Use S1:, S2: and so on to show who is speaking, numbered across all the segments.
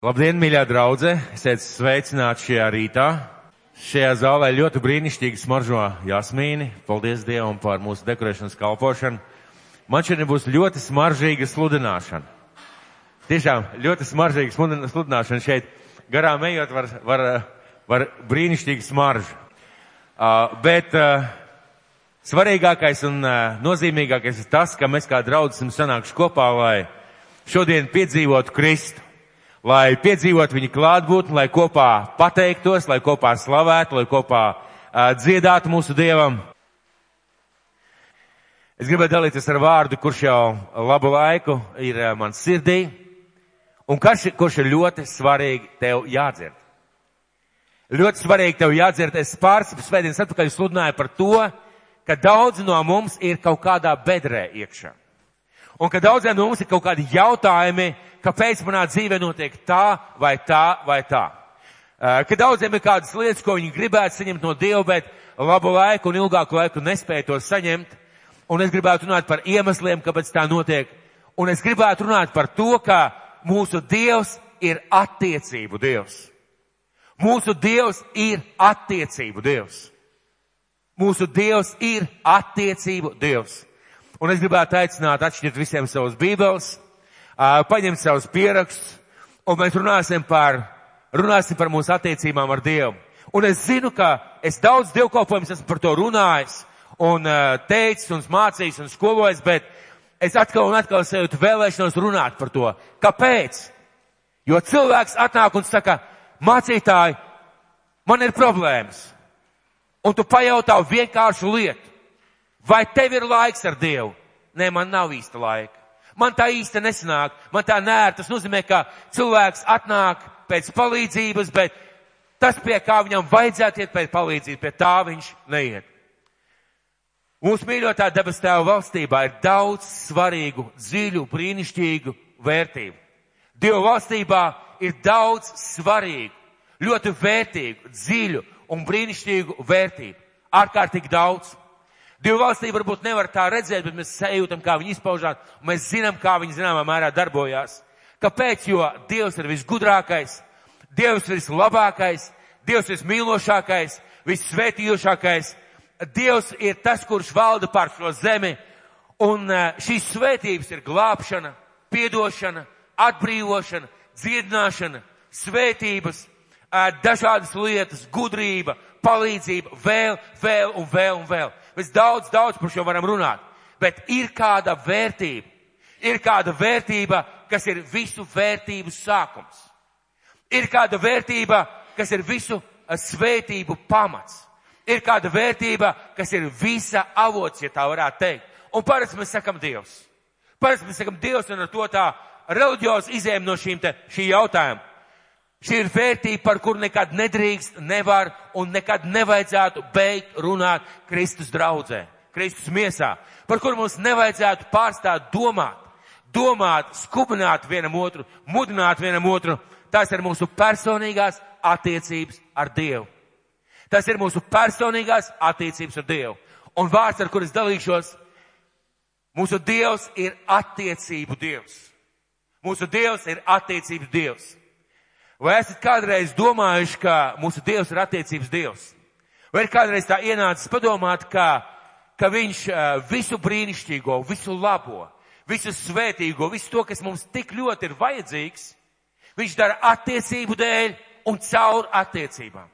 S1: Labdien, mīļā draudze! Esiet sveicināti šajā rītā. Šajā zālē ļoti brīnišķīgi smaržo jasmīni. Paldies Dievam par mūsu dekorēšanas kalpošanu. Man šodien būs ļoti smaržīga sludināšana. Tiešām ļoti smaržīga sludināšana šeit. Garām ejot var, var, var brīnišķīgi smaržu. Uh, bet uh, svarīgākais un uh, nozīmīgākais ir tas, ka mēs kā draugi esam sanākuši kopā, lai šodien piedzīvotu Kristu lai piedzīvot viņa klātbūtni, lai kopā pateiktos, lai kopā slavētu, lai kopā uh, dziedātu mūsu Dievam. Es gribētu dalīties ar vārdu, kurš jau labu laiku ir uh, man sirdī, un kurš, kurš ir ļoti svarīgi tev jādzird. Ļoti svarīgi tev jādzird. Es pāris svētdienas atpakaļ sludināju par to, ka daudzi no mums ir kaut kādā bedrē iekšā. Un ka daudziem no mums ir kaut kādi jautājumi, kāpēc manā dzīvē notiek tā vai tā vai tā. Ka daudziem ir kādas lietas, ko viņi gribētu saņemt no Dieva, bet labu laiku un ilgāku laiku nespēja to saņemt. Un es gribētu runāt par iemesliem, kāpēc tā notiek. Un es gribētu runāt par to, ka mūsu Dievs ir attiecību Dievs. Mūsu Dievs ir attiecību Dievs. Mūsu Dievs ir attiecību Dievs. Un es gribētu aicināt atšķirt visiem savus bībeles, paņemt savus pierakstus, un mēs runāsim par, runāsim par mūsu attiecībām ar Dievu. Un es zinu, ka es daudz dievkalpojums esmu par to runājis, un teicis, un mācījis, un skolojis, bet es atkal un atkal sajūtu vēlēšanos runāt par to. Kāpēc? Jo cilvēks atnāk un saka, mācītāji, man ir problēmas. Un tu pajautā vienkāršu lietu. Vai tev ir laiks ar Dievu? Nē, man nav īsta laika. Man tā īsti nesanāk, man tā nēr. Tas nozīmē, ka cilvēks atnāk pēc palīdzības, bet tas, pie kā viņam vajadzētu iet pēc palīdzības, pie tā viņš neiet. Mūsu mīļotā debes tēva valstībā ir daudz svarīgu, dziļu, brīnišķīgu vērtību. Dieva valstībā ir daudz svarīgu, ļoti vērtīgu, dziļu un brīnišķīgu vērtību. Ārkārtīgi daudz. Divu valstību varbūt nevar tā redzēt, bet mēs sajūtam, kā viņi izpaužās, un mēs zinām, kā viņi zināmā mērā darbojās. Kāpēc? Jo Dievs ir visgudrākais, Dievs ir vislabākais, Dievs ir vismīlošākais, vissvētījošākais. Dievs ir tas, kurš valda pār šo zemi, un eh, šīs svētības ir glābšana, piedošana, atbrīvošana, dziedināšana, svētības, eh, dažādas lietas, gudrība, palīdzība, vēl, vēl un vēl un vēl. Mēs daudz, daudz par šo varam runāt. Bet ir kāda vērtība. Ir kāda vērtība, kas ir visu vērtību sākums. Ir kāda vērtība, kas ir visu eh, svētību pamats. Ir kāda vērtība, kas ir visa avots, ja tā varētu teikt. Un parasti mēs sakam Dievs. Parasti mēs sakam Dievs un ar to tā reliģiozi izējām no šīm te, šī jautājuma. Šī ir vērtība, par kuru nekad nedrīkst, nevar un nekad nevajadzētu beigt runāt Kristus draudzē, Kristus miesā, par kuru mums nevajadzētu pārstāt domāt, domāt, skubināt vienam otru, mudināt vienam otru. Tas ir mūsu personīgās attiecības ar Dievu. Tas ir mūsu personīgās attiecības ar Dievu. Un vārds, ar kuras dalīšos, mūsu Dievs ir attiecību Dievs. Mūsu Dievs ir attiecības Dievs. Vai esat kādreiz domājuši, ka mūsu Dievs ir attiecības Dievs? Vai ir kādreiz tā ienācis padomāt, ka, ka Viņš visu brīnišķīgo, visu labo, visu svētīgo, visu to, kas mums tik ļoti ir vajadzīgs, Viņš dara attiecību dēļ un caur attiecībām.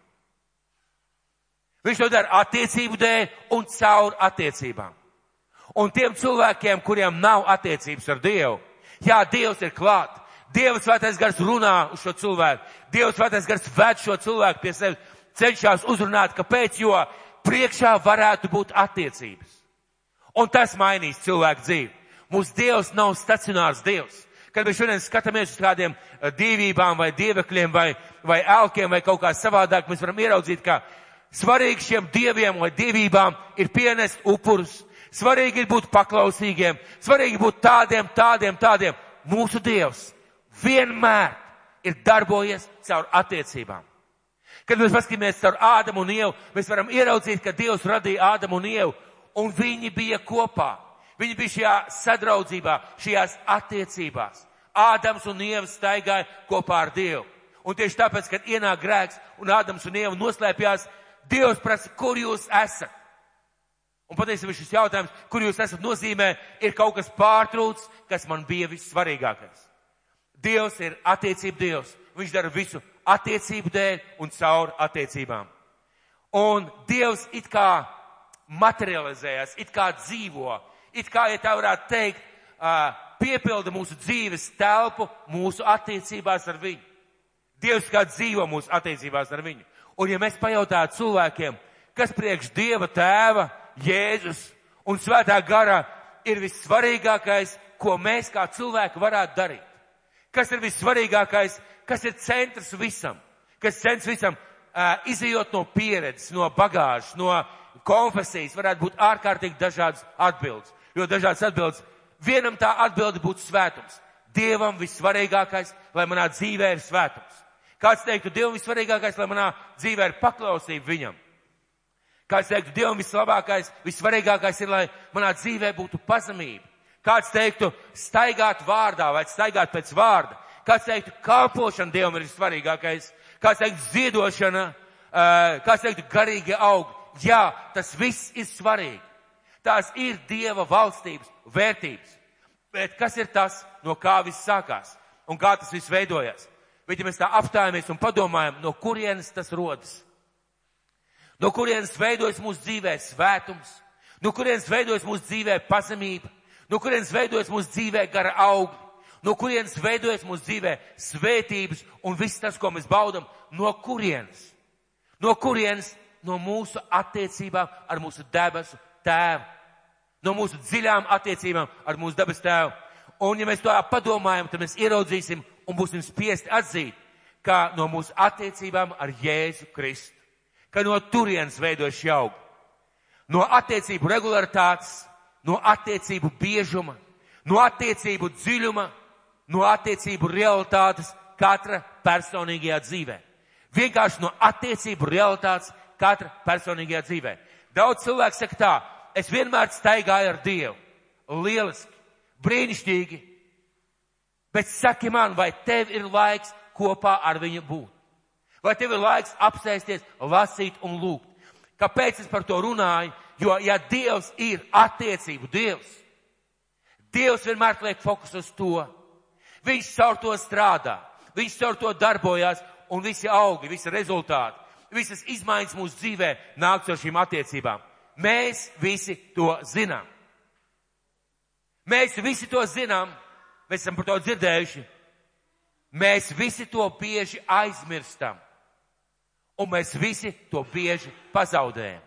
S1: Viņš to dara attiecību dēļ un caur attiecībām. Un tiem cilvēkiem, kuriem nav attiecības ar Dievu, jā, Dievs ir klāt, Dieva svētais gars runā uz šo cilvēku. Dieva svētais gars ved šo cilvēku pie sevis, cenšas uzrunāt, kāpēc, jo priekšā varētu būt attiecības. Un tas mainīs cilvēku dzīvi. Mūsu Dievs nav stacionārs Dievs. Kad mēs šodien skatāmies uz kādiem eh, dievībām vai dievekļiem vai, vai elkiem vai kaut kā savādāk, mēs varam ieraudzīt, ka svarīgi šiem dieviem vai dievībām ir pienest upurus. Svarīgi ir būt paklausīgiem, svarīgi būt tādiem, tādiem, tādiem. Mūsu Dievs vienmēr ir darbojies caur attiecībām. Kad mēs paskatāmies caur Ādamu un Ievu, mēs varam ieraudzīt, ka Dievs radīja Ādamu un Ievu, un viņi bija kopā. Viņi bija šajā sadraudzībā, šajās attiecībās. Ādams un Ieva staigāja kopā ar Dievu. Un tieši tāpēc, kad ienāk grēks un Ādams un Ieva noslēpjās, Dievs prasa, kur jūs esat. Un patiesībā šis jautājums, kur jūs esat nozīmē, ir kaut kas pārtrūcis, kas man bija vissvarīgākais. Dievs ir attiecība Dievs. Viņš dara visu attiecību dēļ un caur attiecībām. Un Dievs it kā materializējas, it kā dzīvo, it kā, ja tā varētu teikt, piepilda mūsu dzīves telpu mūsu attiecībās ar viņu. Dievs kā dzīvo mūsu attiecībās ar viņu. Un ja mēs pajautātu cilvēkiem, kas priekš Dieva tēva, Jēzus un svētā gara ir vissvarīgākais, ko mēs kā cilvēki varētu darīt. Kas ir vissvarīgākais, kas ir centrs visam, kas centrs visam, uh, izējot no pieredzes, no bagāžas, no konfesijas, varētu būt ārkārtīgi dažādas atbildes. Jo dažādas atbildes, vienam tā atbilde būtu svētums. Dievam vissvarīgākais, lai manā dzīvē ir svētums. Kāds teiktu, Dievam vissvarīgākais, lai manā dzīvē ir paklausība viņam. Kāds teiktu, Dievam vislabākais, vissvarīgākais ir, lai manā dzīvē būtu pazemība. Kāds teiktu, staigāt vārdā vai staigāt pēc vārda. Kāds teiktu, kalpošana Dievam ir svarīgākais. Kāds teiktu, ziedošana, kāds teiktu, garīgi aug. Jā, tas viss ir svarīgi. Tās ir Dieva valstības vērtības. Bet kas ir tas, no kā viss sākās un kā tas viss veidojas? Bet ja mēs tā apstājamies un padomājam, no kurienes tas rodas? No kurienes veidojas mūsu dzīvē svētums? No kurienes veidojas mūsu dzīvē pazemība? No kurienes veidojas mūsu dzīvē gara augļi? No kurienes veidojas mūsu dzīvē svētības un viss tas, ko mēs baudam? No kurienes? No kurienes? No mūsu attiecībām ar mūsu debesu tēvu. No mūsu dziļām attiecībām ar mūsu debes tēvu. Un ja mēs to padomājam, tad mēs ieraudzīsim un būsim spiesti atzīt, ka no mūsu attiecībām ar Jēzu Kristu, ka no turienes veidojas šī auga. No attiecību regularitātes, no attiecību biežuma, no attiecību dziļuma, no attiecību realitātes katra personīgajā dzīvē. Vienkārši no attiecību realitātes katra personīgajā dzīvē. Daudz cilvēku saka tā, es vienmēr staigāju ar Dievu. Lieliski, brīnišķīgi. Bet saki man, vai tev ir laiks kopā ar viņu būt? Vai tev ir laiks apsēsties, lasīt un lūgt? Kāpēc es par to runāju? Jo, ja Dievs ir attiecību Dievs, Dievs vienmēr liek fokus uz to. Viņš caur to strādā, viņš caur to darbojās, un visi augi, visi rezultāti, visas izmaiņas mūsu dzīvē nāk caur šīm attiecībām. Mēs visi to zinām. Mēs visi to zinām, mēs esam par to dzirdējuši. Mēs visi to bieži aizmirstam. Un mēs visi to bieži pazaudējam.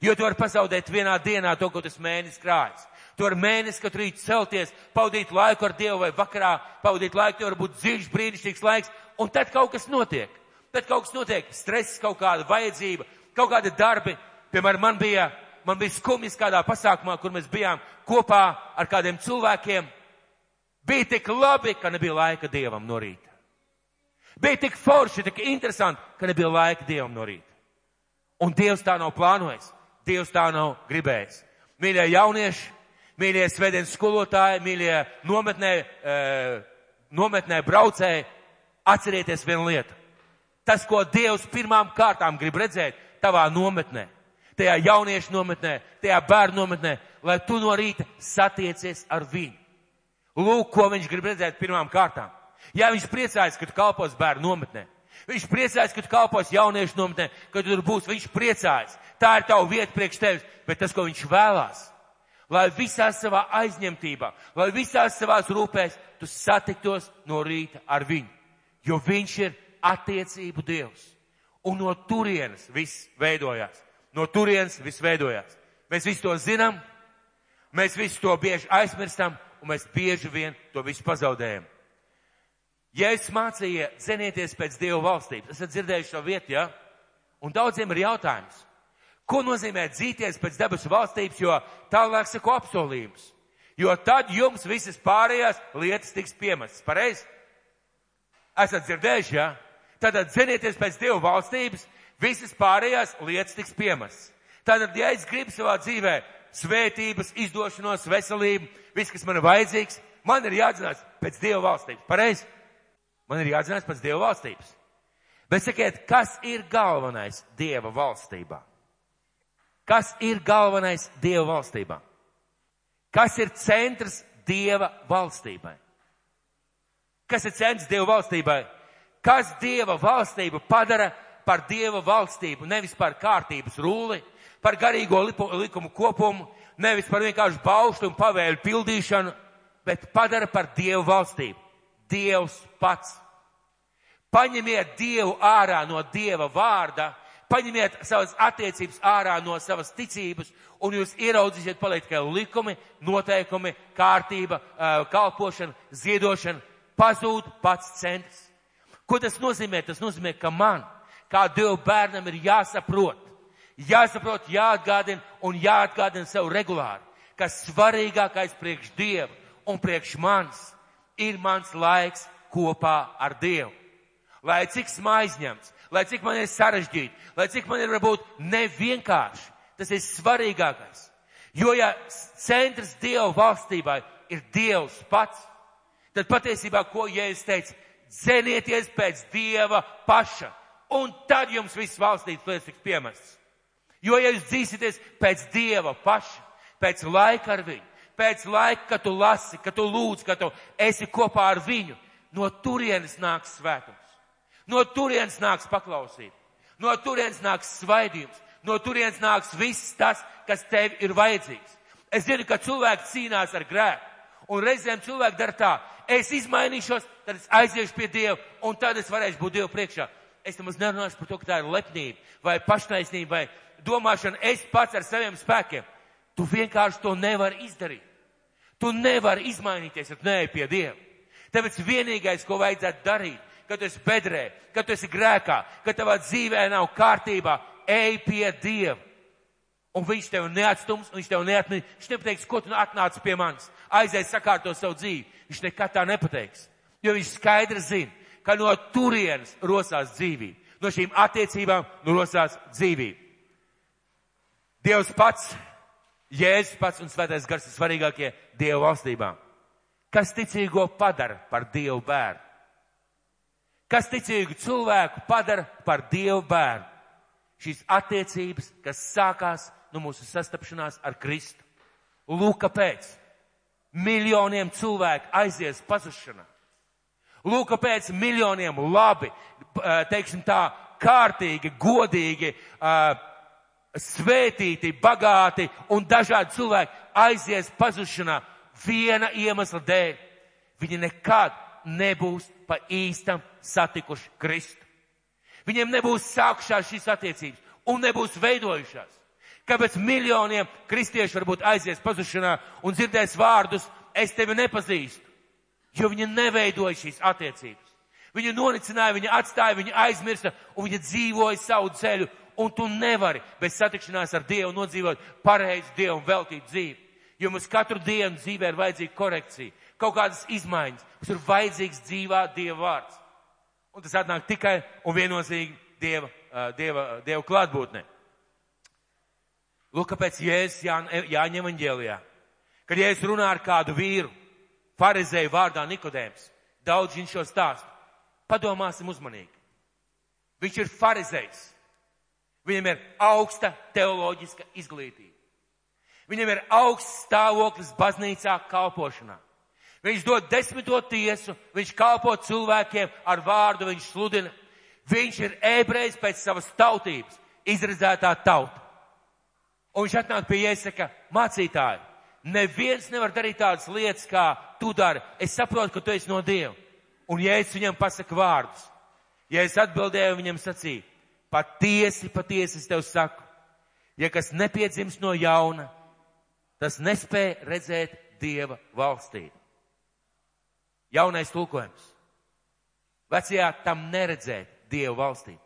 S1: Jo tu vari pazaudēt vienā dienā to, ko tas mēnesis krājas. Tu vari mēnesi katru rītu celties, pavadīt laiku ar Dievu vai vakarā, pavadīt laiku, tev var būt dziļš, brīnišķīgs laiks, un tad kaut kas notiek. Tad kaut kas notiek, stress, kaut kāda vajadzība, kaut kādi darbi. Piemēram, man bija, man bija skumjas kādā pasākumā, kur mēs bijām kopā ar kādiem cilvēkiem. Bija tik labi, ka nebija laika Dievam no rīta. Bija tik forši, tik interesanti, ka nebija laika Dievam no rīta. Un Dievs tā nav plānojis. Dievs tā nav gribējis. Mīļie jaunieši, mīļie svētdienas skolotāji, mīļie nometnē, e, nometnē braucēji, atcerieties vienu lietu. Tas, ko Dievs pirmām kārtām grib redzēt tavā nometnē, tajā jauniešu nometnē, tajā bērnu nometnē, lai tu no rīta satiecies ar viņu. Lūk, ko viņš grib redzēt pirmām kārtām. Ja viņš priecājas, ka tu kalpos bērnu nometnē, viņš priecājas, ka tu kalpos jauniešu nometnē, ka tu tur būs, viņš priecājas tā ir tava vieta priekš tevis, bet tas, ko viņš vēlās, lai visā savā aizņemtībā, lai visās savās rūpēs tu satiktos no rīta ar viņu, jo viņš ir attiecību Dievs. Un no turienes viss veidojās. No turienes viss veidojās. Mēs visi to zinām, mēs visi to bieži aizmirstam, un mēs bieži vien to visu pazaudējam. Ja es mācīju, zenieties pēc Dieva valstības, esat dzirdējuši šo vietu, ja? Un daudziem ir jautājums. Ko nozīmē dzīties pēc debesu valstības, jo tālāk sako apsolījums. Jo tad jums visas pārējās lietas tiks piemestas. Pareizi? Esat dzirdējuši? Ja? Tātad zenieties pēc Dieva valstības, visas pārējās lietas tiks piemestas. Tātad, ja es gribu savā dzīvē svētības, izdošanos, veselību, viss, kas man ir vajadzīgs, Man ir jādzinās pēc Dieva valstības. Pareizi? Man ir jādzinās pēc Dieva valstības. Bet sakiet, kas ir galvenais Dieva valstībā? Kas ir galvenais Dieva valstībā? Kas ir centrs Dieva valstībai? Kas ir centrs Dieva valstībai? Kas Dieva valstību padara par Dieva valstību, nevis par kārtības rūli, par garīgo likumu kopumu, nevis par vienkārši bauštu un pavēļu pildīšanu, bet padara par Dievu valstību. Dievs pats. Paņemiet Dievu ārā no Dieva vārda, paņemiet savas attiecības ārā no savas ticības, un jūs ieraudzīsiet paliek tikai likumi, noteikumi, kārtība, kalpošana, ziedošana, pazūd pats centrs. Ko tas nozīmē? Tas nozīmē, ka man, kā Dieva bērnam, ir jāsaprot, jāsaprot, jāatgādina un jāatgādina sev regulāri, ka svarīgākais priekš Dieva un priekš manis ir mans laiks kopā ar Dievu lai cik smaizņemts, lai cik man ir sarežģīti, lai cik man ir varbūt nevienkārši. Tas ir svarīgākais. Jo ja centrs Dieva valstībai ir Dievs pats, tad patiesībā, ko Jēzus teica, dzenieties pēc Dieva paša, un tad jums viss valstības lietas tiks piemestas. Jo ja jūs dzīsieties pēc Dieva paša, pēc laika ar viņu, pēc laika, kad tu lasi, kad tu lūdz, kad tu esi kopā ar viņu, no turienes nāks svētums. No turienes nāks paklausīt. No turienes nāks svaidījums. No turienes nāks viss tas, kas tev ir vajadzīgs. Es zinu, ka cilvēki cīnās ar grēku. Un reizēm cilvēki dara tā. Es izmainīšos, tad es aiziešu pie Dieva, un tad es varēšu būt Dieva priekšā. Es nemaz nerunāšu par to, ka tā ir lepnība vai paštaisnība vai domāšana es pats ar saviem spēkiem. Tu vienkārši to nevari izdarīt. Tu nevari izmainīties, ja tu neej pie Dieva. Tāpēc vienīgais, ko vajadzētu darīt, kad tu esi bedrē, kad tu esi grēkā, kad tavā dzīvē nav kārtībā, ej pie Dieva. Un viņš tev neatstums, viņš tev neatmīt. Viņš nepateiks, ko tu atnāc pie manis. Aizies sakārto savu dzīvi. Viņš nekad tā nepateiks. Jo viņš skaidri zina, ka no turienes rosās dzīvība. No šīm attiecībām rosās dzīvība. Dievs pats, Jēzus pats un Svētais Gars ir svarīgākie Dieva valstībām. Kas ticīgo padara par Dievu bērnu? kas ticīgu cilvēku padara par Dievu bērnu. Šīs attiecības, kas sākās no mūsu sastapšanās ar Kristu. Lūk, kāpēc miljoniem cilvēku aizies pazušanā. Lūk, kāpēc miljoniem labi, teiksim tā, kārtīgi, godīgi, svētīti, bagāti un dažādi cilvēki aizies pazušanā viena iemesla dēļ. Viņi nekad nebūs pa īstam satikuši Kristu. Viņiem nebūs sākušās šīs attiecības un nebūs veidojušās. Kāpēc miljoniem kristiešu varbūt aizies pazušanā un dzirdēs vārdus, es tevi nepazīstu, jo viņi neveidoja šīs attiecības. Viņu nonicināja, viņa atstāja, viņa aizmirsa un viņa dzīvoja savu ceļu, un tu nevari bez satikšanās ar Dievu nodzīvot pareizi Dievu un veltīt dzīvi. Jo mums katru dienu dzīvē ir vajadzīga korekcija kaut kādas izmaiņas. Mums ir vajadzīgs dzīvā Dieva vārds. Un tas atnāk tikai un viennozīmīgi Dieva, Dieva, Dieva klātbūtnē. Lūk, kāpēc Jēzus Jā, Jāņem evaņģēlijā. Kad Jēzus runā ar kādu vīru, farizēju vārdā Nikodēms, daudz viņš šo stāstu. Padomāsim uzmanīgi. Viņš ir farizējs. Viņam ir augsta teoloģiska izglītība. Viņam ir augsts stāvoklis baznīcā kalpošanā. Viņš dod desmito tiesu, viņš kalpo cilvēkiem ar vārdu, viņš sludina. Viņš ir ebrejs pēc savas tautības, izredzētā tauta. Un viņš atnāk pie iesaka, mācītāji, neviens nevar darīt tādas lietas, kā tu dari. Es saprotu, ka tu esi no Dieva. Un es viņam pasaku vārdus, ja es atbildēju viņam sacīju, patiesi, patiesi es tev saku, ja kas nepiedzims no jauna, tas nespēja redzēt Dieva valstību. Jaunais tulkojums. Vecajā tam neredzēt Dievu valstību.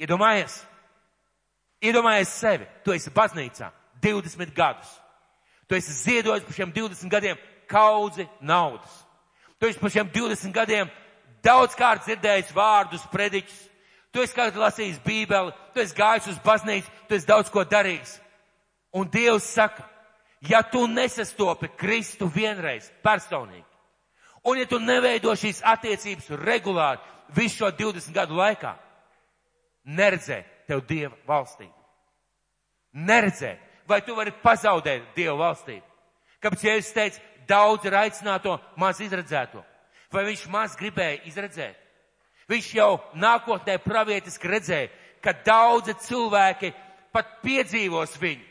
S1: Iedomājies, iedomājies sevi, tu esi baznīcā 20 gadus. Tu esi ziedojis par šiem 20 gadiem kaudzi naudas. Tu esi par šiem 20 gadiem daudzkārt dzirdējis vārdus, prediķus. Tu esi kāds lasījis bībeli, tu esi gājis uz baznīcu, tu esi daudz ko darījis. Un Dievs saka, ja tu nesastopi Kristu vienreiz personīgi, Un ja tu neveido šīs attiecības regulāri visu šo 20 gadu laikā, neredzēt tev Dieva valstību. Neredzēt, vai tu vari pazaudēt Dieva valstību. Kāpēc Jēzus teica, daudz ir aicināto, maz izredzēto? Vai viņš maz gribēja izredzēt? Viņš jau nākotnē pravietiski redzēja, ka daudzi cilvēki pat piedzīvos viņu.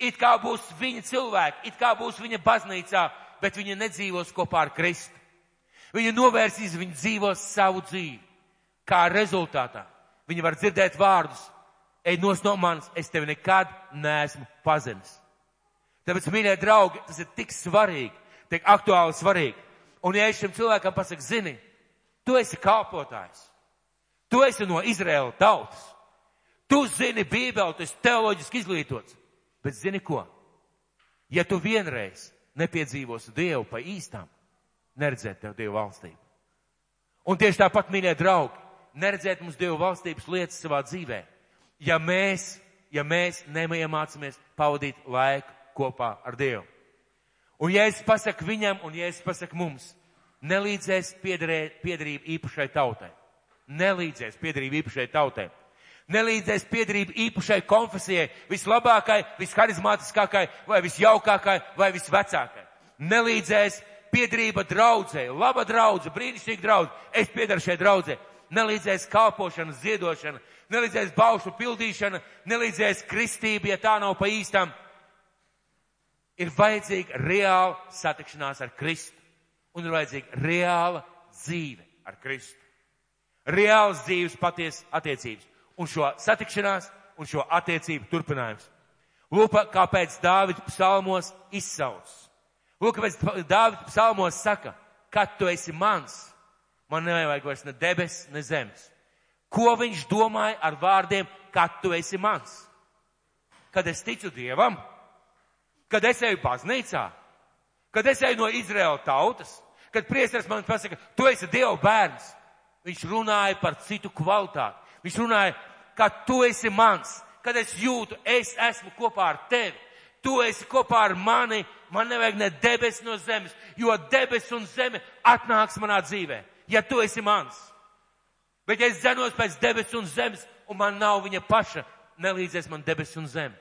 S1: It kā būs viņa cilvēki, it kā būs viņa baznīcā, bet viņa nedzīvos kopā ar Kristu. Viņa novērsīs, viņa dzīvos savu dzīvi. Kā rezultātā viņa var dzirdēt vārdus, ej nos no manis, es tevi nekad neesmu pazemis. Tāpēc, mīļie draugi, tas ir tik svarīgi, tik aktuāli svarīgi. Un ja es šim cilvēkam pasaku, zini, tu esi kalpotājs, tu esi no Izraēla tautas, tu zini Bībeli, tu esi teoloģiski izglītots, bet zini ko? Ja tu vienreiz nepiedzīvosi Dievu pa īstām, neredzēt tev Dievu valstību. Un tieši tāpat, mīļie draugi, neredzēt mums Dievu valstības lietas savā dzīvē, ja mēs, ja mēs neiemācāmies pavadīt laiku kopā ar Dievu. Un ja es pasaku viņam, un ja es pasaku mums, nelīdzēs piedarība īpašai tautai. Nelīdzēs piedarība īpašai tautai. Nelīdzēs piedarība īpašai konfesijai, vislabākai, visharizmātiskākai, vai visjaukākai, vai visvecākai. Nelīdzēs piedarība draudzē, laba draudze, brīnišķīga draudze, es piedaru šai draudzē. Nelīdzēs kalpošana, ziedošana, nelīdzēs baušu pildīšana, nelīdzēs kristība, ja tā nav pa īstam. Ir vajadzīga reāla satikšanās ar Kristu. Un ir vajadzīga reāla dzīve ar Kristu. Reāls dzīves paties attiecības. Un šo satikšanās un šo attiecību turpinājums. Lūk, kāpēc Dāvids psalmos izsauc. Lūk, kāpēc Dāvids psalmos saka, kad tu esi mans, man nevajag vairs ne debes, ne zemes. Ko viņš domāja ar vārdiem, kad tu esi mans? Kad es ticu Dievam, kad es eju baznīcā, kad es eju no Izraēla tautas, kad priesteris man pasaka, tu esi Dieva bērns. Viņš runāja par citu kvalitāti. Viņš runāja, ka tu esi mans, kad es jūtu, es esmu kopā ar tevi. Tu esi kopā ar mani, man nevajag ne debes no zemes, jo debes un zeme atnāks manā dzīvē, ja tu esi mans. Bet ja es zenos pēc debes un zemes, un man nav viņa paša, nelīdzēs man debes un zeme.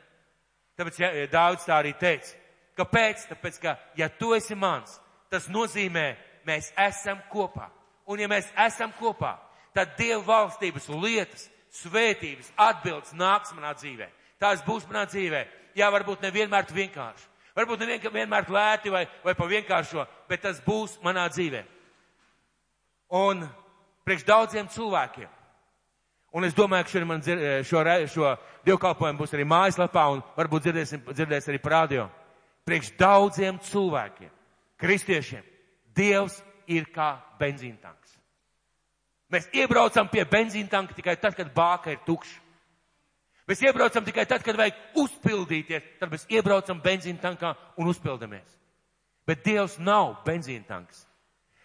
S1: Tāpēc ja, Dāvids tā arī teica. Kāpēc? Tāpēc, ka ja tu esi mans, tas nozīmē, mēs esam kopā. Un ja mēs esam kopā, tad Dieva valstības lietas, svētības, atbildes nāks manā dzīvē. Tās būs manā dzīvē. Jā, varbūt nevienmēr vienkārši. Varbūt nevienmēr lēti vai, vai pa vienkāršo, bet tas būs manā dzīvē. Un priekš daudziem cilvēkiem. Un es domāju, ka šodien man dzir, šo, šo dievkalpojumu būs arī mājaslapā un varbūt dzirdēsim, dzirdēs arī prādio. Priekš daudziem cilvēkiem, kristiešiem, Dievs ir kā benzīntanks. Mēs iebraucam pie benzīntanka tikai tad, kad bāka ir tukša. Mēs iebraucam tikai tad, kad vajag uzpildīties, tad mēs iebraucam benzīna tankā un uzpildamies. Bet Dievs nav benzīna tanks.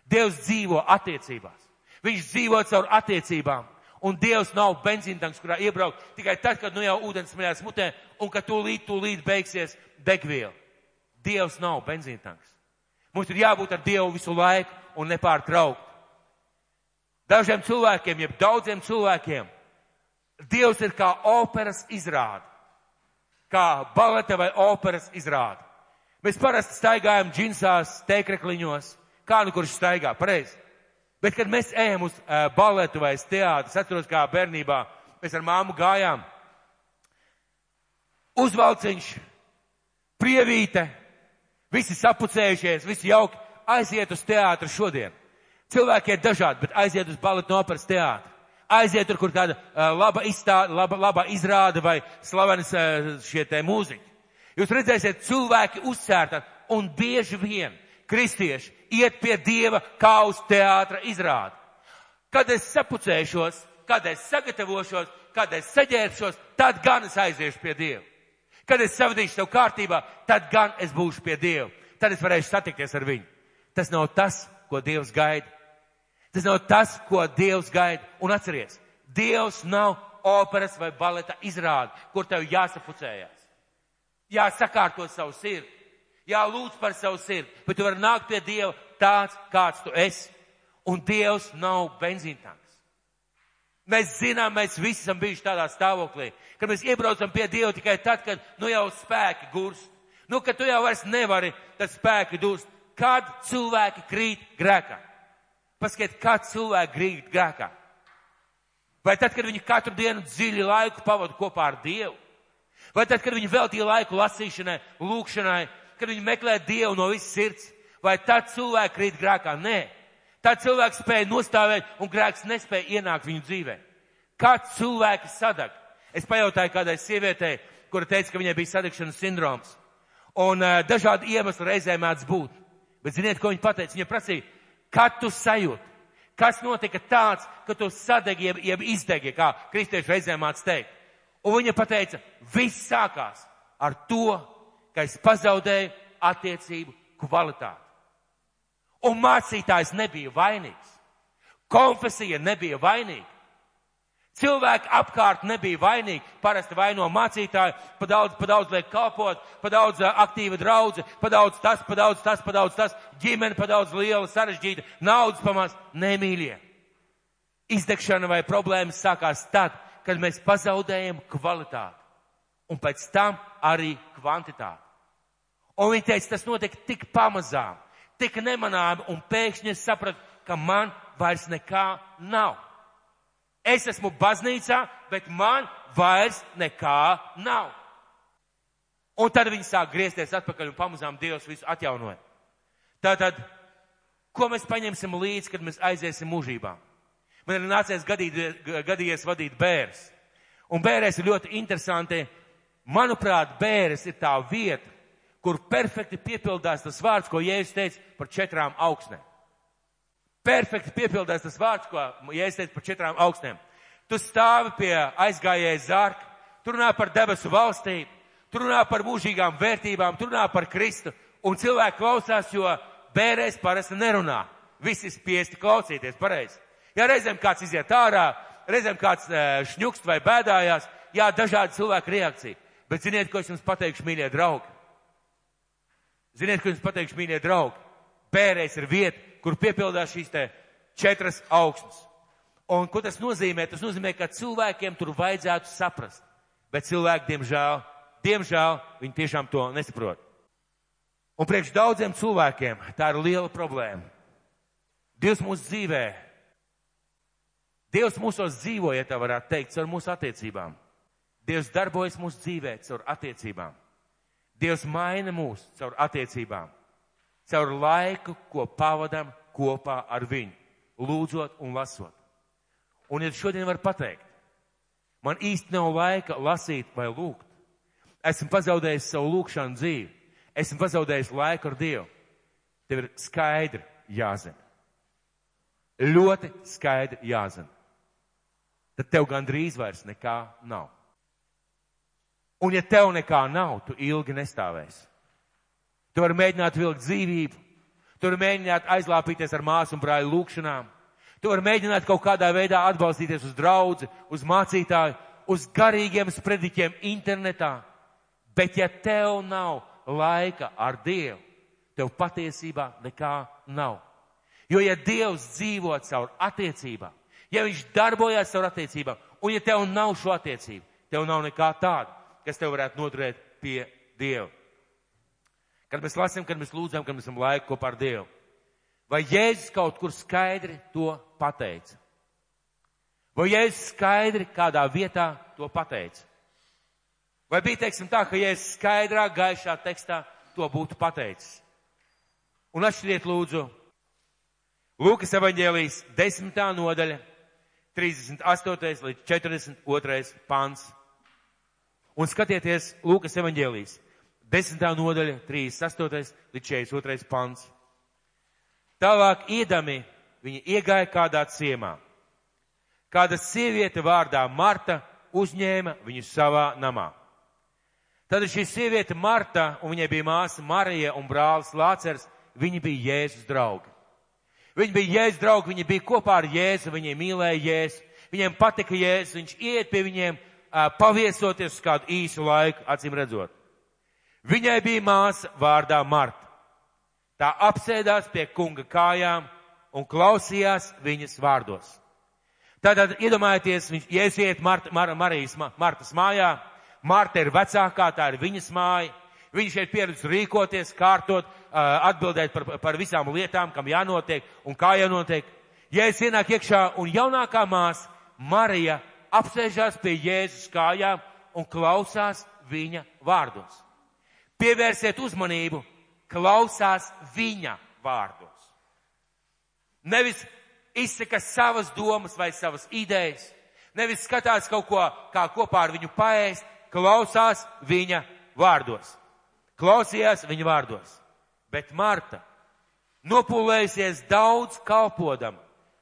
S1: Dievs dzīvo attiecībās. Viņš dzīvo caur attiecībām. Un Dievs nav benzīna tanks, kurā iebraukt tikai tad, kad nu jau ūdens smeļās mutē un ka tūlīt, tūlīt beigsies degviela. Dievs nav benzīna tanks. Mums ir jābūt ar Dievu visu laiku un nepārtraukt. Dažiem cilvēkiem, jeb daudziem cilvēkiem, Dievs ir kā operas izrāde, kā baleta vai operas izrāde. Mēs parasti staigājam džinsās, teikrekliņos, kā nu kurš staigā, pareizi. Bet, kad mēs ejam uz uh, baletu vai uz teātru, es atceros, kā bērnībā mēs ar māmu gājām. Uzvalciņš, prievīte, visi sapucējušies, visi jauki, aiziet uz teātru šodien. Cilvēki ir dažādi, bet aiziet uz baletu no operas teātru aiziet tur, kur tāda uh, laba, izstāde, laba, laba izrāda vai slavenas uh, šie te mūziķi. Jūs redzēsiet, cilvēki uzsērta un bieži vien kristieši iet pie Dieva kā uz teātra izrādi. Kad es sapucēšos, kad es sagatavošos, kad es saģērbšos, tad gan es aiziešu pie Dieva. Kad es savadīšu sev kārtībā, tad gan es būšu pie Dieva. Tad es varēšu satikties ar viņu. Tas nav tas, ko Dievs gaida. Tas nav tas, ko Dievs gaida. Un atceries, Dievs nav operas vai baleta izrāde, kur tev jāsapucējās. Jāsakārto savu sirdi. Jā, lūdz par savu sirdi, bet tu vari nākt pie Dieva tāds, kāds tu esi. Un Dievs nav benzīntanks. Mēs zinām, mēs visi esam bijuši tādā stāvoklī, ka mēs iebraucam pie Dieva tikai tad, kad nu jau spēki gurst. Nu, ka tu jau vairs nevari, tad spēki dūst. Kad cilvēki krīt grēkā? Paskatiet, kā cilvēki krīt grēkā. Vai tad, kad viņi katru dienu dziļi laiku pavadu kopā ar Dievu? Vai tad, kad viņi veltīja laiku lasīšanai, lūkšanai, kad viņi meklē Dievu no visas sirds? Vai tad cilvēki krīt grēkā? Nē. Tad cilvēks spēja nostāvēt un grēks nespēja ienākt viņu dzīvē. Kā cilvēki sadag? Es pajautāju kādai sievietei, kura teica, ka viņai bija sadegšanas sindroms. Un uh, dažādi iemesli reizē mēdz būt. Bet ziniet, ko viņa pateica? Viņa prasīja, kad tu sajūti? Kas notika tāds, ka tu sadegi, jeb, jeb izdegi, kā kristieši reizē māc teikt? Un viņa pateica, viss sākās ar to, ka es pazaudēju attiecību kvalitāti. Un mācītājs nebija vainīgs. Konfesija nebija vainīga. Cilvēki apkārt nebija vainīgi. Parasti vaino mācītāji, pa daudz, pa daudz liek kalpot, pa daudz aktīva draudze, pa daudz tas, pa daudz tas, pa daudz tas, ģimene pa daudz liela, sarežģīta, naudas pamās, nemīļie. Izdegšana vai problēmas sākās tad, kad mēs pazaudējam kvalitāti. Un pēc tam arī kvantitāti. Un viņi teica, tas notiek tik pamazām, tik nemanāmi, un pēkšņi es sapratu, ka man vairs nekā nav. Es esmu baznīcā, bet man vairs nekā nav. Un tad viņi sāk griezties atpakaļ un pamazām Dievs visu atjaunoja. Tātad, ko mēs paņemsim līdzi, kad mēs aiziesim mūžībā? Man ir nācies gadīt, gadījies vadīt bērns. Un bērēs ir ļoti interesanti. Manuprāt, bērns ir tā vieta, kur perfekti piepildās tas vārds, ko Jēzus teica par četrām augsnēm perfekti piepildās tas vārds, ko Jēzus teica par četrām augstnēm. Tu stāvi pie aizgājējas zārka, tu runā par debesu valstību, tu runā par mūžīgām vērtībām, tu runā par Kristu, un cilvēki klausās, jo bērēs parasti nerunā. Visi spiesti klausīties pareizi. Ja reizēm kāds iziet ārā, reizēm kāds šņukst vai bēdājās, jā, dažādi cilvēku reakcija. Bet ziniet, ko es jums pateikšu, mīļie draugi? Ziniet, ko jums pateikšu, mīļie draugi? Bērēs ir vieta, kur piepildās šīs te četras augsnes. Un ko tas nozīmē? Tas nozīmē, ka cilvēkiem tur vajadzētu saprast. Bet cilvēki, diemžēl, diemžēl, viņi tiešām to nesaprot. Un priekš daudziem cilvēkiem tā ir liela problēma. Dievs mūsu dzīvē, Dievs mūsos dzīvo, ja tā varētu teikt, caur mūsu attiecībām. Dievs darbojas mūsu dzīvē caur attiecībām. Dievs maina mūs caur attiecībām caur laiku, ko pavadam kopā ar viņu, lūdzot un lasot. Un ja šodien var pateikt, man īsti nav laika lasīt vai lūgt, esmu pazaudējis savu lūgšanu dzīvi, esmu pazaudējis laiku ar Dievu, tev ir skaidri jāzina. Ļoti skaidri jāzina. Tad tev gandrīz vairs nekā nav. Un ja tev nekā nav, tu ilgi nestāvēsi. Tu vari mēģināt vilkt dzīvību. Tu vari mēģināt aizlāpīties ar māsu un brāļu lūkšanām. Tu vari mēģināt kaut kādā veidā atbalstīties uz draudzi, uz mācītāju, uz garīgiem sprediķiem internetā. Bet ja tev nav laika ar Dievu, tev patiesībā nekā nav. Jo ja Dievs dzīvo caur attiecībām, ja Viņš darbojas caur attiecībām, un ja tev nav šo attiecību, tev nav nekā tāda, kas tev varētu noturēt pie Dieva. Kad mēs lasām, kad mēs lūdzam, kad mēs esam laiku kopā ar Dievu. Vai Jēzus kaut kur skaidri to pateica? Vai Jēzus skaidri kādā vietā to pateica? Vai bija, teiksim, tā, ka Jēzus skaidrā, gaišā tekstā to būtu pateicis? Un atšķiriet lūdzu Lūkas evaņģēlijas desmitā nodaļa, 38. līdz 42. pants. Un skatieties Lūkas evaņģēlijas Desmitā nodaļa, 38. līdz 42. pants. Tālāk iedami viņi iegāja kādā ciemā. Kāda sieviete vārdā Marta uzņēma viņu savā namā. Tad šī sieviete Marta, un viņai bija māsa Marija un brālis Lācers, viņi bija Jēzus draugi. Viņi bija Jēzus draugi, viņi bija kopā ar Jēzu, viņi mīlēja Jēzu, viņiem patika Jēzus, viņš iet pie viņiem, paviesoties uz kādu īsu laiku, acīm redzot. Viņai bija māsa vārdā Marta. Tā apsēdās pie kunga kājām un klausījās viņas vārdos. Tātad iedomājieties, viņš iesiet Marta, Mar, Marijas, Martas mājā. Marta ir vecākā, tā ir viņas māja. Viņa šeit pieredz rīkoties, kārtot, atbildēt par, par visām lietām, kam jānotiek un kā jānotiek. Jēzus ienāk iekšā un jaunākā māsa Marija apsēžās pie Jēzus kājām un klausās viņa vārdos. Pievērsiet uzmanību, klausās viņa vārdos. Nevis izsaka savas domas vai savas idejas, nevis skatās kaut ko, kā kopā ar viņu paēst, klausās viņa vārdos. Klausījās viņa vārdos. Bet Marta, nopulējusies daudz kalpodam,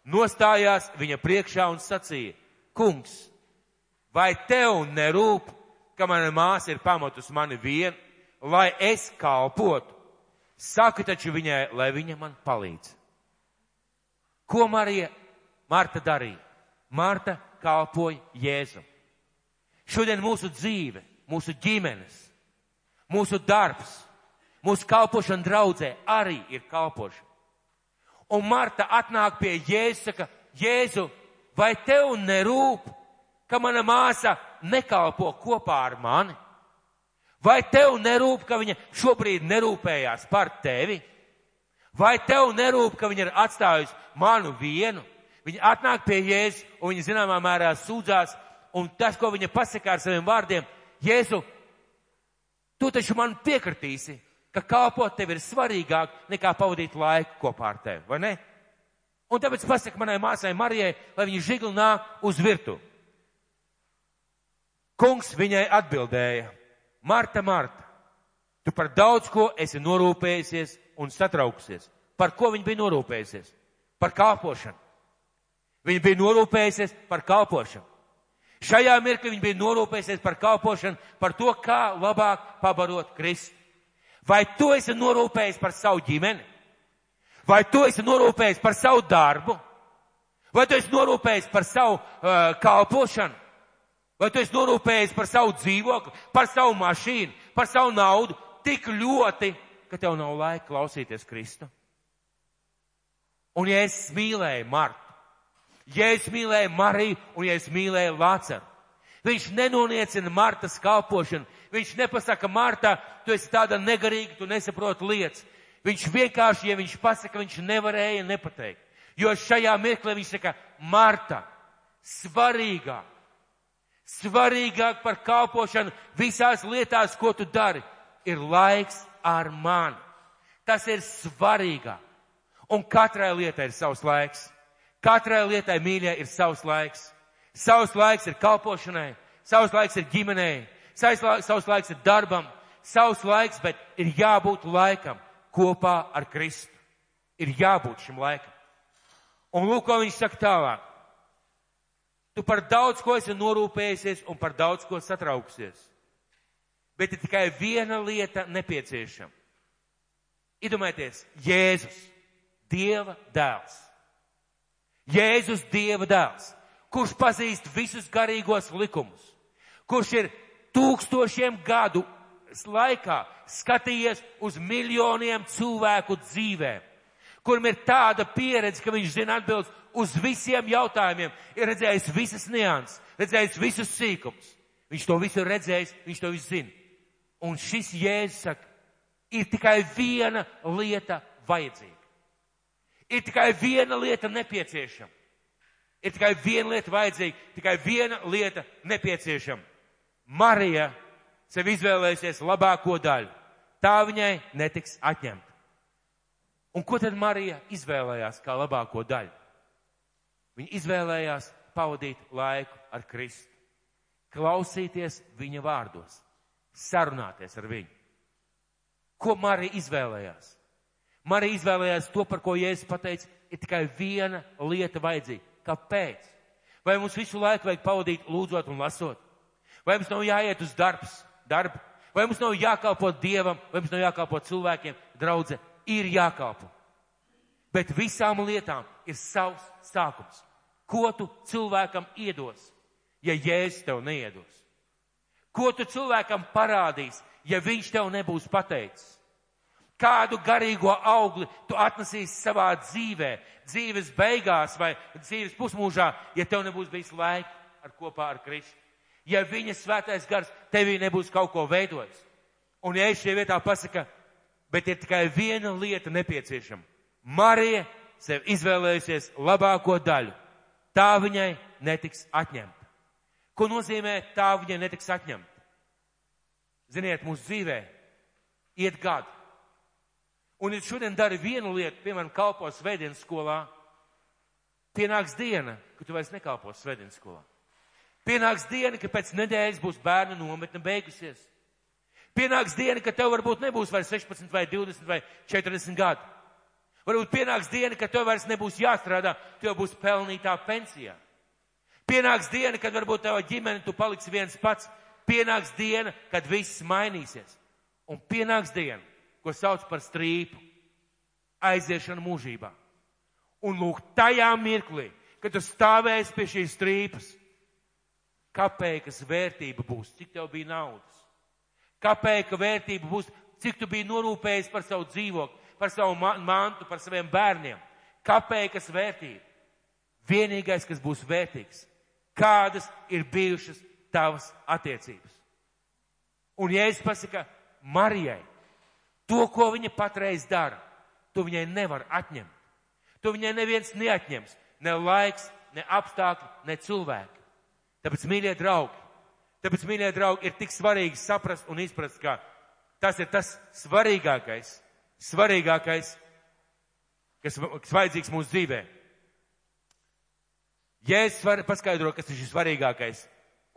S1: nostājās viņa priekšā un sacīja, kungs, vai tev nerūp, ka mana māsa ir pamatus mani vien, lai es kalpotu? Saka taču viņai, lai viņa man palīdz. Ko Marija, Marta darīja? Marta kalpoja Jēzum. Šodien mūsu dzīve, mūsu ģimenes, mūsu darbs, mūsu kalpošana draudzē arī ir kalpošana. Un Marta atnāk pie Jēzus, saka, Jēzu, vai tev nerūp, ka mana māsa nekalpo kopā ar mani? Vai tev nerūp, ka viņa šobrīd nerūpējās par tevi? Vai tev nerūp, ka viņa ir atstājusi manu vienu? Viņa atnāk pie Jēzus un viņa zināmā mērā sūdzās, un tas, ko viņa pasaka ar saviem vārdiem, Jēzu, Tu taču man piekritīsi, ka kalpot tev ir svarīgāk nekā pavadīt laiku kopā ar tevi, vai ne? Un tāpēc pasaka manai māsai Marijai, lai viņa žigli nāk uz virtu. Kungs viņai atbildēja, Marta, Marta, tu par daudz ko esi norūpējusies un satraukusies. Par ko viņa bija norūpējusies? Par kalpošanu. Viņa bija norūpējusies par kalpošanu. Šajā mirklī viņi bija norūpējušies par kalpošanu, par to, kā labāk pabarot Kristu. Vai tu esi norūpējis par savu ģimeni? Vai tu esi norūpējis par savu darbu? Vai tu esi norūpējis par savu uh, kalpošanu? Vai tu esi norūpējis par savu dzīvokli, par savu mašīnu, par savu naudu tik ļoti, ka tev nav laika klausīties Kristu? Un ja es mīlēju Martu, Jēzus mīlēja Mariju un Jēzus mīlēja Lācaru. Viņš nenoniecina Martas kalpošanu. Viņš nepasaka, Marta, tu esi tāda negarīga, tu nesaproti lietas. Viņš vienkārši, ja viņš pasaka, viņš nevarēja nepateikt. Jo šajā mirklī viņš saka, Marta, svarīgāk, svarīgāk par kalpošanu visās lietās, ko tu dari, ir laiks ar mani. Tas ir svarīgāk. Un katrai lietai ir savs laiks. Katrai lietai mīļai ir savs laiks. Savs laiks ir kalpošanai, savs laiks ir ģimenei, savs laiks ir darbam, savs laiks, bet ir jābūt laikam kopā ar Kristu. Ir jābūt šim laikam. Un lūk, ko viņš saka tālāk. Tu par daudz ko esi norūpējusies un par daudz ko satrauksies. Bet ir tikai viena lieta nepieciešama. Iedomājieties, Jēzus, Dieva dēls Jēzus Dieva dēls, kurš pazīst visus garīgos likumus, kurš ir tūkstošiem gadu laikā skatījies uz miljoniem cilvēku dzīvēm, kuram ir tāda pieredze, ka viņš zina atbildes uz visiem jautājumiem, ir redzējis visas nianses, redzējis visus sīkumus. Viņš to visu ir redzējis, viņš to visu zina. Un šis jēzus saka, ir tikai viena lieta vajadzīga. Ir tikai viena lieta nepieciešama. Ir tikai viena lieta vajadzīga, tikai viena lieta nepieciešama. Marija sev izvēlēsies labāko daļu. Tā viņai netiks atņemta. Un ko tad Marija izvēlējās kā labāko daļu? Viņa izvēlējās pavadīt laiku ar Kristu, klausīties viņa vārdos, sarunāties ar viņu. Ko Marija izvēlējās? Marija izvēlējās to, par ko Jēzus pateica, ir tikai viena lieta vajadzīga. Kāpēc? Vai mums visu laiku vajag pavadīt lūdzot un lasot? Vai mums nav jāiet uz darbs, darbu? Vai mums nav jākalpo Dievam, vai mums nav jākalpo cilvēkiem? Draudze, ir jākalpo. Bet visām lietām ir savs sākums. Ko tu cilvēkam iedos, ja Jēzus tev neiedos? Ko tu cilvēkam parādīs, ja viņš tev nebūs pateicis. Kādu garīgo augli tu atnesīsi savā dzīvē, dzīves beigās vai dzīves pusmūžā, ja tev nebūs bijis laika ar kopā ar Kristu. Ja viņa svētais gars tevī nebūs kaut ko veidojis. Un ja es šajā vietā pasaka, bet ir tikai viena lieta nepieciešama. Marija sev izvēlējusies labāko daļu. Tā viņai netiks atņemta. Ko nozīmē tā viņai netiks atņemta? Ziniet, mūsu dzīvē iet gadi. Un, ja šodien dari vienu lietu, piemēram, kalpo svētdienas skolā, pienāks diena, ka tu vairs nekalpo svētdienas skolā. Pienāks diena, ka pēc nedēļas būs bērnu nometne beigusies. Pienāks diena, ka tev varbūt nebūs vairs 16 vai 20 vai 40 gadi. Varbūt pienāks diena, ka tev vairs nebūs jāstrādā, tev būs pelnītā pensijā. Pienāks diena, kad varbūt tava ģimene tu paliksi viens pats. Pienāks diena, kad viss mainīsies. Un pienāks diena, ko sauc par strīpu, aiziešanu mūžībā. Un lūk, tajā mirklī, kad tu stāvēsi pie šīs strīpas, kāpēc vērtība būs, cik tev bija naudas, kāpēc vērtība būs, cik tu biji norūpējis par savu dzīvokli, par savu mantu, par saviem bērniem, kāpēc vērtība. Vienīgais, kas būs vērtīgs, kādas ir bijušas tavas attiecības. Un ja es pasaku Marijai, To, ko viņa patreiz dara, tu viņai nevar atņemt. Tu viņai neviens neatņems. Ne laiks, ne apstākļi, ne cilvēki. Tāpēc, mīļie draugi, tāpēc, mīļie draugi, ir tik svarīgi saprast un izprast, ka tas ir tas svarīgākais, svarīgākais, kas, kas vajadzīgs mūsu dzīvē. Ja es varu paskaidrot, kas ir šis svarīgākais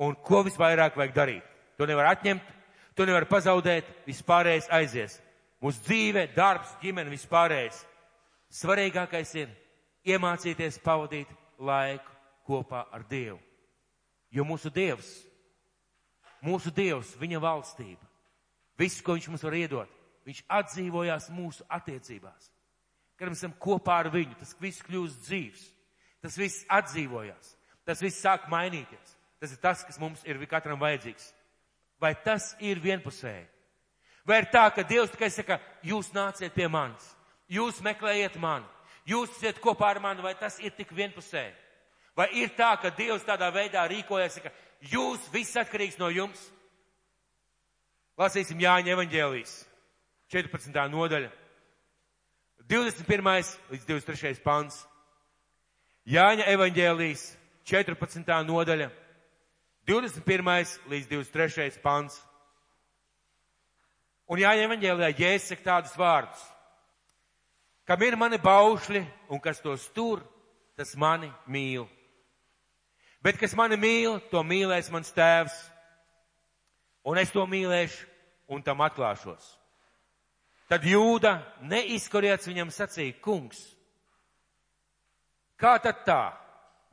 S1: un ko visvairāk vajag darīt, to nevar atņemt, to nevar pazaudēt, vispārējais aizies mūsu dzīve, darbs, ģimene, vispārējais. Svarīgākais ir iemācīties pavadīt laiku kopā ar Dievu. Jo mūsu Dievs, mūsu Dievs, viņa valstība, viss, ko Viņš mums var iedot, Viņš atdzīvojās mūsu attiecībās. Kad mēs esam kopā ar viņu, tas viss kļūst dzīves. Tas viss atdzīvojās. Tas viss sāk mainīties. Tas ir tas, kas mums ir katram vajadzīgs. Vai tas ir vienpusēji? Vai ir tā, ka Dievs tikai saka, jūs nāciet pie manis, jūs meklējiet mani, jūs esat kopā ar mani, vai tas ir tik vienpusēji? Vai ir tā, ka Dievs tādā veidā rīkojas, ka jūs viss atkarīgs no jums? Lasīsim Jāņa evaņģēlijas, 14. nodaļa, 21. līdz 23. pants. Jāņa evaņģēlijas, 14. nodaļa, 21. līdz 23. pants. Un jāņem evaņģēlijā Jēzus saka tādus vārdus. Kam ir mani baušļi un kas tos tur, tas mani mīl. Bet kas mani mīl, to mīlēs mans tēvs. Un es to mīlēšu un tam atklāšos. Tad jūda neizkoriets viņam sacīja, kungs, kā tad tā?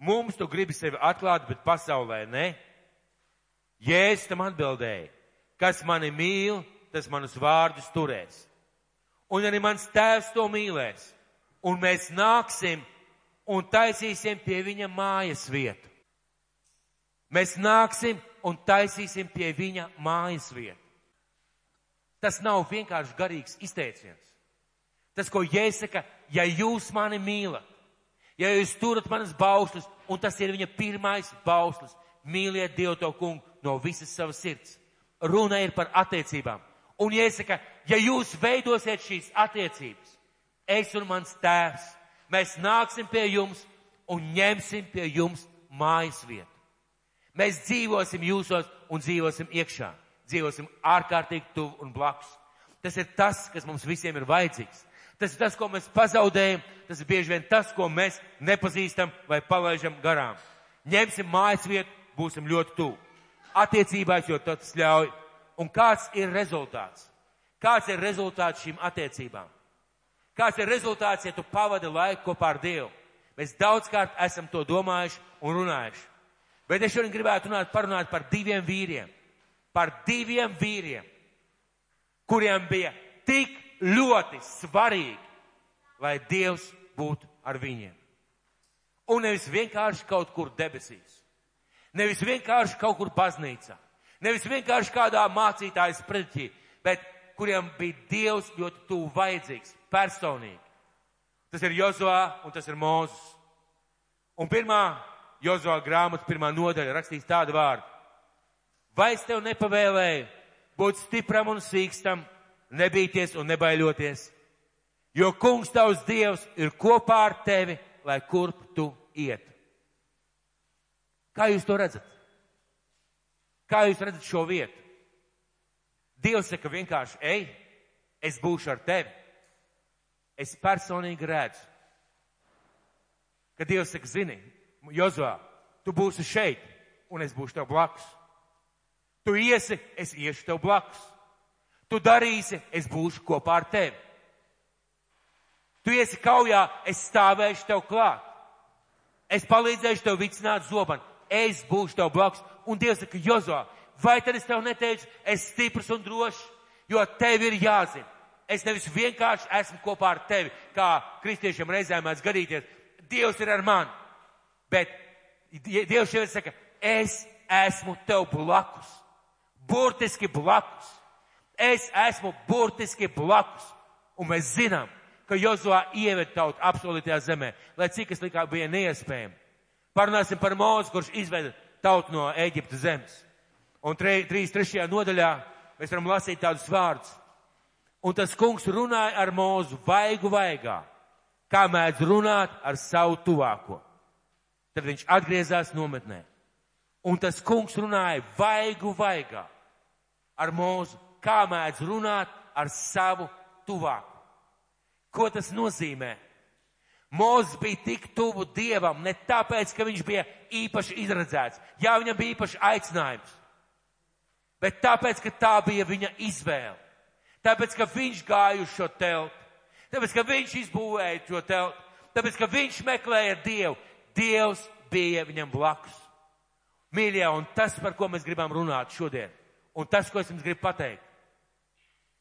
S1: Mums tu gribi sevi atklāt, bet pasaulē ne? Jēzus tam atbildēja, kas mani mīl, tas manus vārdus turēs. Un arī mans tēvs to mīlēs. Un mēs nāksim un taisīsim pie viņa mājas vietu. Mēs nāksim un taisīsim pie viņa mājas vietu. Tas nav vienkārši garīgs izteiciens. Tas, ko Jēsaka, ja jūs mani mīlat, ja jūs turat manas baustas, un tas ir viņa pirmais baustas, mīliet Dievu to kungu no visas savas sirds. Runa ir par attiecībām. Un iesaka, ja jūs veidosiet šīs attiecības, es un mans tēvs, mēs nāksim pie jums un ņemsim pie jums mājas vietu. Mēs dzīvosim jūsos un dzīvosim iekšā. Dzīvosim ārkārtīgi tuvu un blakus. Tas ir tas, kas mums visiem ir vajadzīgs. Tas ir tas, ko mēs pazaudējam, tas ir bieži vien tas, ko mēs nepazīstam vai palaižam garām. Ņemsim mājas vietu, būsim ļoti tuvu. Attiecībās, jo tas ļauj Un kāds ir rezultāts? Kāds ir rezultāts šīm attiecībām? Kāds ir rezultāts, ja tu pavadi laiku kopā ar Dievu? Mēs daudzkārt esam to domājuši un runājuši. Bet es šodien gribētu runāt, parunāt par diviem vīriem. Par diviem vīriem, kuriem bija tik ļoti svarīgi, lai Dievs būtu ar viņiem. Un nevis vienkārši kaut kur debesīs. Nevis vienkārši kaut kur baznīcā. Nevis vienkārši kādā mācītājas predikī, bet kuriem bija Dievs ļoti tuvu vajadzīgs, personīgi. Tas ir Jozovā un tas ir Mūzes. Un pirmā Jozovā grāmatas pirmā nodaļa rakstīs tādu vārdu. Vai es tev nepavēlēju būt stipram un sīkstam, nebīties un nebaiļoties, jo kungs tavs dievs ir kopā ar tevi, lai kurp tu iet. Kā jūs to redzat? Kā jūs redzat šo vietu? Dievs saka vienkārši, ej, es būšu ar tevi. Es personīgi redzu, ka Dievs saka, zini, Jozua, tu būsi šeit, un es būšu tev blakus. Tu iesi, es iešu tev blakus. Tu darīsi, es būšu kopā ar tevi. Tu iesi kaujā, es stāvēšu tev klāt. Es palīdzēšu tev vicināt zobanu. Es būšu tev blakus. Un Dievs saka, Jozo, vai tad es tev neteicu, es stiprs un drošs, jo tev ir jāzina. Es nevis vienkārši esmu kopā ar tevi, kā kristiešiem reizēm mēdz gadīties. Dievs ir ar mani. Bet Dievs šeit saka, es esmu tev blakus. Burtiski blakus. Es esmu burtiski blakus. Un mēs zinām, ka Jozua ieved tautu apsolītajā zemē, lai cik es likā bija neiespējami. Parunāsim par Mūzu, kurš izveda tautu no Eģiptes zemes. Un 3.3. nodaļā mēs varam lasīt tādus vārdus. Un tas kungs runāja ar Mūzu vaigu vaigā, kā mēdz runāt ar savu tuvāko. Tad viņš atgriezās nometnē. Un tas kungs runāja vaigu vaigā ar Mūzu, kā mēdz runāt ar savu tuvāko. Ko tas nozīmē? Mūzis bija tik tuvu Dievam ne tāpēc, ka viņš bija īpaši izredzēts. Jā, viņam bija īpaši aicinājums. Bet tāpēc, ka tā bija viņa izvēle. Tāpēc, ka viņš gāja uz šo telpu. Tāpēc, ka viņš izbūvēja šo telpu. Tāpēc, ka viņš meklēja Dievu. Dievs bija viņam blakus. Mīļie, un tas, par ko mēs gribam runāt šodien, un tas, ko es jums gribu pateikt,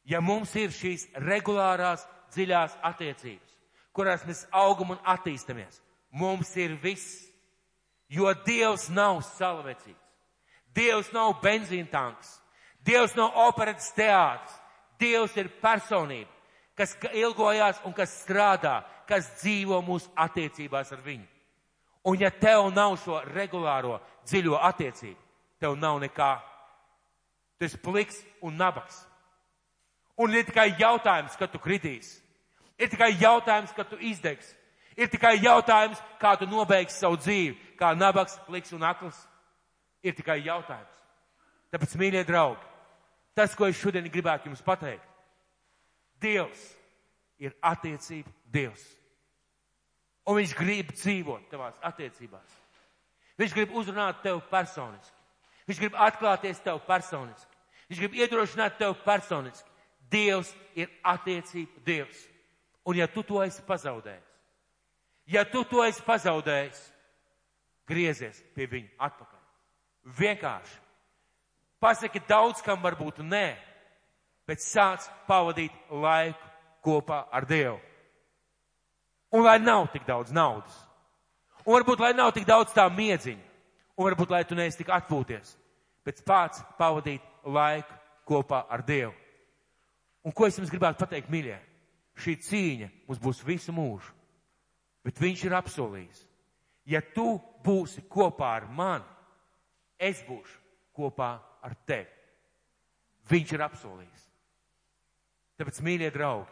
S1: ja mums ir šīs regulārās, dziļās attiecības, kurās mēs augam un attīstamies. Mums ir viss, jo Dievs nav salvecīgs. Dievs nav benzīntanks. Dievs nav operetas teātris. Dievs ir personība, kas ilgojās un kas strādā, kas dzīvo mūsu attiecībās ar viņu. Un ja tev nav šo regulāro dziļo attiecību, tev nav nekā. Tu esi pliks un nabaks. Un ir tikai jautājums, kad tu kritīsi. Ir tikai jautājums, kad tu izdegsi. Ir tikai jautājums, kā tu nobeigsi savu dzīvi, kā nabaks, pliks un akls. Ir tikai jautājums. Tāpēc, mīļie draugi, tas, ko es šodien gribētu jums pateikt, Dievs ir attiecība Dievs. Un Viņš grib dzīvot tavās attiecībās. Viņš grib uzrunāt tevi personiski. Viņš grib atklāties tev personiski. Viņš grib iedrošināt tevi personiski. Dievs ir attiecība Dievs. Un ja tu to esi pazaudējis, ja tu to esi pazaudējis, griezies pie viņa atpakaļ. Vienkārši. Pasaki daudz, kam varbūt nē, bet sāc pavadīt laiku kopā ar Dievu. Un lai nav tik daudz naudas. Un varbūt, lai nav tik daudz tā miedziņa. Un varbūt, lai tu neesi tik atpūties. Bet pats pavadīt laiku kopā ar Dievu. Un ko es jums gribētu pateikt, mīļie? šī cīņa mums būs visu mūžu. Bet viņš ir apsolījis. Ja tu būsi kopā ar mani, es būšu kopā ar tevi. Viņš ir apsolījis. Tāpēc, mīļie draugi,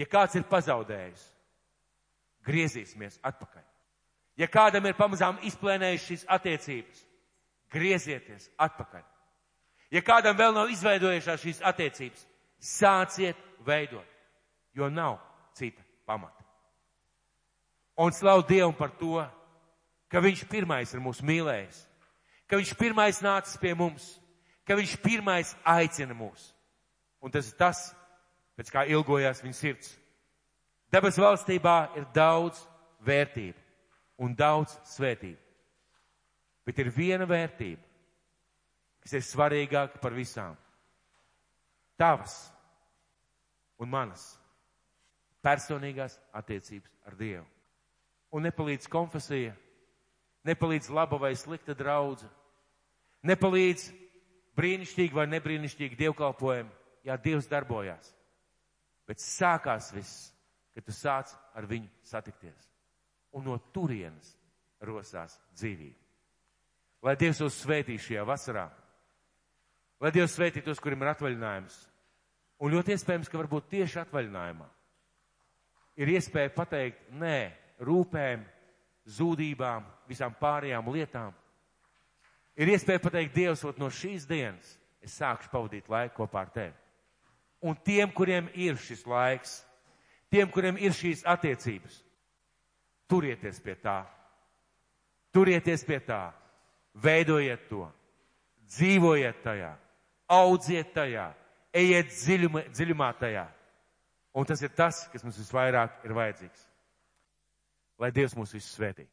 S1: ja kāds ir pazaudējis, griezīsimies atpakaļ. Ja kādam ir pamazām izplēnējušas šīs attiecības, griezieties atpakaļ. Ja kādam vēl nav izveidojušās šīs attiecības, sāciet veidot jo nav cita pamata. Un slavu Dievu par to, ka Viņš pirmais ir mūs mīlējis, ka Viņš pirmais nācis pie mums, ka Viņš pirmais aicina mūs. Un tas ir tas, pēc kā ilgojās viņa sirds. Dabas valstībā ir daudz vērtību un daudz svētību. Bet ir viena vērtība, kas ir svarīgāka par visām. Tavas un manas personīgās attiecības ar Dievu. Un nepalīdz konfesija, nepalīdz laba vai slikta draudza, nepalīdz brīnišķīgi vai nebrīnišķīgi dievkalpojumi, jā, Dievs darbojās. Bet sākās viss, kad tu sāc ar viņu satikties. Un no turienes rosās dzīvība. Lai Dievs jūs svētī šajā vasarā. Lai Dievs svētī tos, kuriem ir atvaļinājums. Un ļoti iespējams, ka varbūt tieši atvaļinājumā ir iespēja pateikt nē rūpēm, zūdībām, visām pārējām lietām. Ir iespēja pateikt, Dievs, no šīs dienas es sākšu pavadīt laiku kopā ar tevi. Un tiem, kuriem ir šis laiks, tiem, kuriem ir šīs attiecības, turieties pie tā. Turieties pie tā, veidojiet to, dzīvojiet tajā, audziet tajā, ejiet dziļumā, dziļumā tajā. Un tas ir tas, kas mums visvairāk ir vajadzīgs. Lai Dievs mūs visus svētī.